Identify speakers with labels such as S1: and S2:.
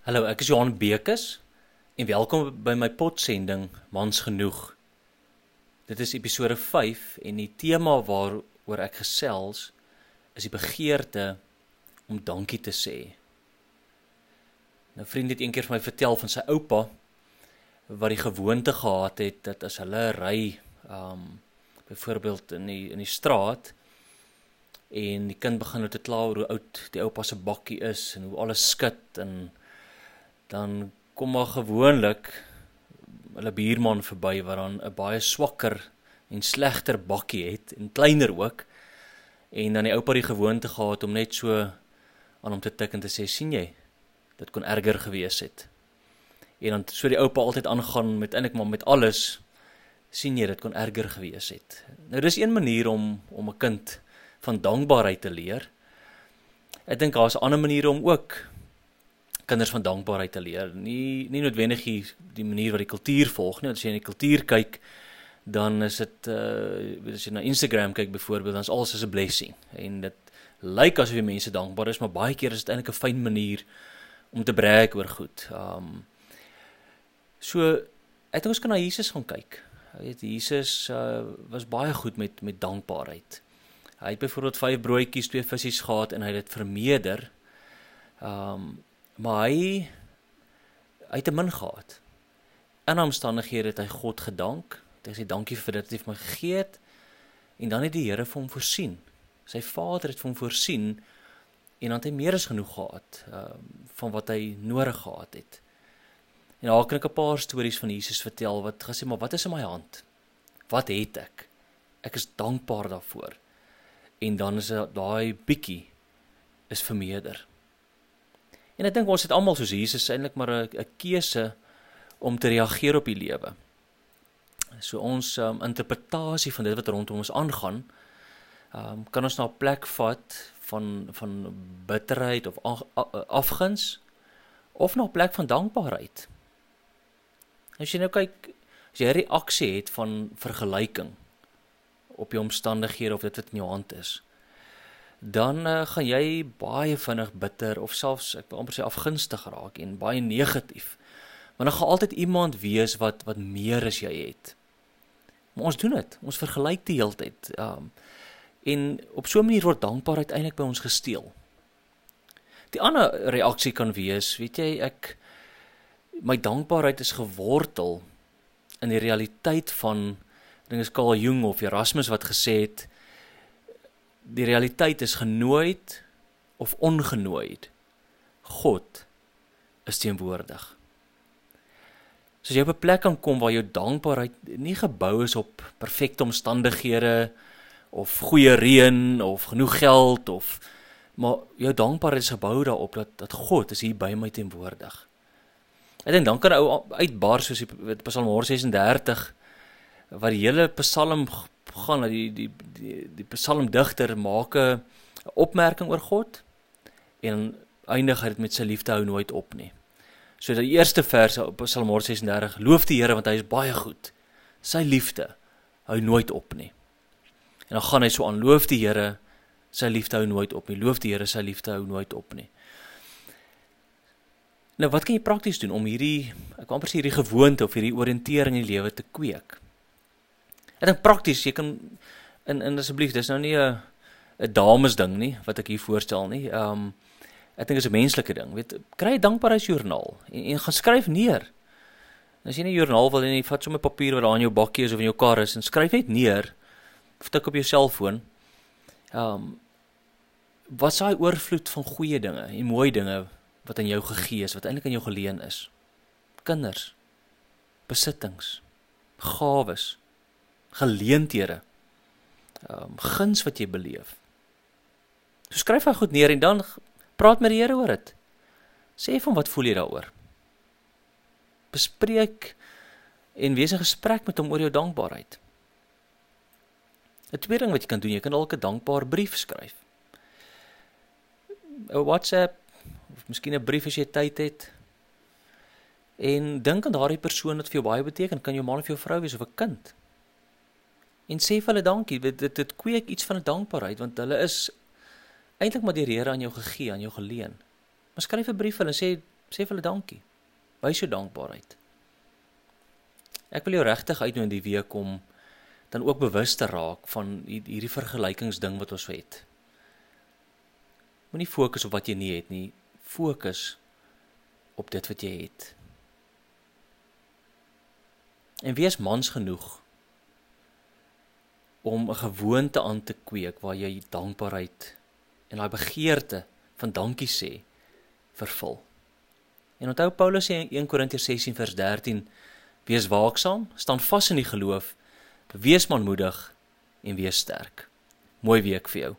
S1: Hallo, ek is Johan Bekes en welkom by my potsending Mans genoeg. Dit is episode 5 en die tema waaroor ek gesels is die begeerte om dankie te sê. Nou vriend het eendag vir my vertel van sy oupa wat die gewoonte gehad het dat as hulle ry um byvoorbeeld in die in die straat en die kind begin nou te kla oor hoe oud die oupa se bakkie is en hoe alles skud en dan kom maar gewoonlik hulle buurman verby wat dan 'n baie swakker en slegter bakkie het en kleiner ook. En dan die oupa die gewoonte gehad om net so aan hom te tik en te sê sien jy dit kon erger gewees het. En dan so die oupa altyd aangaan met eintlik maar met alles sien jy dit kon erger gewees het. Nou dis een manier om om 'n kind van dankbaarheid te leer. Ek dink daar's ander maniere om ook kinders van dankbaarheid te leer. Nie nie noodwendig die, die manier wat die kultuur volg nie. As jy in die kultuur kyk, dan is dit uh as jy na Instagram kyk byvoorbeeld, dan is alles as 'n blessing. En dit lyk asof jy mense dankbaar is, maar baie keer is dit eintlik 'n fyn manier om te breek oor goed. Um so ek dink ons kan na Jesus gaan kyk. Jy weet Jesus uh was baie goed met met dankbaarheid. Hy het byvoorbeeld 5 broodjies, 2 visse gehad en hy het dit vermeerder. Um maar hy hy het 'n min gehad. In omstandighede het hy God gedank. Hy sê dankie vir dit wat hy vir my gegee het. En dan het die Here vir hom voorsien. Sy Vader het vir hom voorsien en dan het hy meer as genoeg gehad uh, van wat hy nodig gehad het. En daar kan ek 'n paar stories van Jesus vertel wat gesê maar wat is in my hand? Wat het ek? Ek is dankbaar daarvoor. En dan is daai bietjie is vermeerder. En ek dink ons het almal soos Jesus eintlik maar 'n keuse om te reageer op die lewe. So ons um, interpretasie van dit wat rondom ons aangaan, um, kan ons na 'n plek vat van van bitterheid of afguns of na 'n plek van dankbaarheid. As jy nou kyk, as jy 'n reaksie het van vergelyking op jou omstandighede of dit wat in jou hand is, dan uh, gaan jy baie vinnig bitter of selfs ek wil amper sê afgunstig raak en baie negatief. Want dan gaan altyd iemand wees wat wat meer as jy het. Maar ons doen dit. Ons vergelyk die hele tyd. Um en op so 'n manier word dankbaarheid eintlik by ons gesteel. Die ander reaksie kan wees, weet jy, ek my dankbaarheid is gewortel in die realiteit van dinge is Carl Jung of Erasmus wat gesê het die realiteit is genooid of ongenooid. God is teenwoordig. So as jy op 'n plek kan kom waar jou dankbaarheid nie gebou is op perfekte omstandighede of goeie reën of genoeg geld of maar jou dankbaarheid is gebou daarop dat dat God is hier by my teenwoordig. Ek dink dan kan ou uitbaar soos die Psalm 136 wat die hele Psalm gaan dat die die die die psalmdigter maak 'n opmerking oor God en eindig dit met sy liefde hou nooit op nie. So die eerste vers op Psalm 36 loof die Here want hy is baie goed. Sy liefde hou nooit op nie. En dan gaan hy so aan loof die Here sy liefde hou nooit op nie. Loof die Here sy liefde hou nooit op nie. Nou wat kan jy prakties doen om hierdie ek amper sê hierdie gewoonte of hierdie oriëntering in die lewe te kweek? Ek dink prakties, jy kan in in asseblief, dis nou nie 'n 'n dames ding nie wat ek hier voorstel nie. Ehm um, ek dink dit is 'n menslike ding. Weet, kry 'n dankbaarheidsjoernaal en, en gaan skryf neer. As jy nie 'n joernaal wil hê nie, vat sommer papier wat daar in jou bakkie is of in jou kar is en skryf net neer tik op jou selfoon. Ehm um, wat s'hy oorvloed van goeie dinge en mooi dinge wat aan jou gegee is, wat eintlik aan jou geleen is. Kinders, besittings, gawes, geleenthede. Um, guns wat jy beleef. So skryf hy goed neer en dan praat met die Here oor dit. Sê vir hom wat voel jy daaroor? Bespreek en wees in gesprek met hom oor jou dankbaarheid. 'n Tweede ding wat jy kan doen, jy kan dalk 'n dankbaar brief skryf. 'n WhatsApp of miskien 'n brief as jy tyd het. En dink aan daardie persoon wat vir jou baie beteken, kan jou man of jou vrou wees of 'n kind en sê vir hulle dankie. Dit dit, dit kweek iets van 'n dankbaarheid want hulle is eintlik maar die Here aan jou gegee, aan jou geleen. Maar skryf 'n brief vir hulle en sê Sê vir hulle dankie. Wys jou dankbaarheid. Ek wil jou regtig uitnooi in die week om dan ook bewus te raak van hierdie vergelykingsding wat ons het. Moenie fokus op wat jy nie het nie, fokus op dit wat jy het. En wees mans genoeg om 'n gewoonte aan te kweek waar jy dankbaarheid en daai begeerte van dankie sê vervul. En onthou Paulus sê in 1 Korintiërs 16 vers 13: Wees waaksaam, staan vas in die geloof, wees manmoedig en wees sterk. Mooi week vir jou.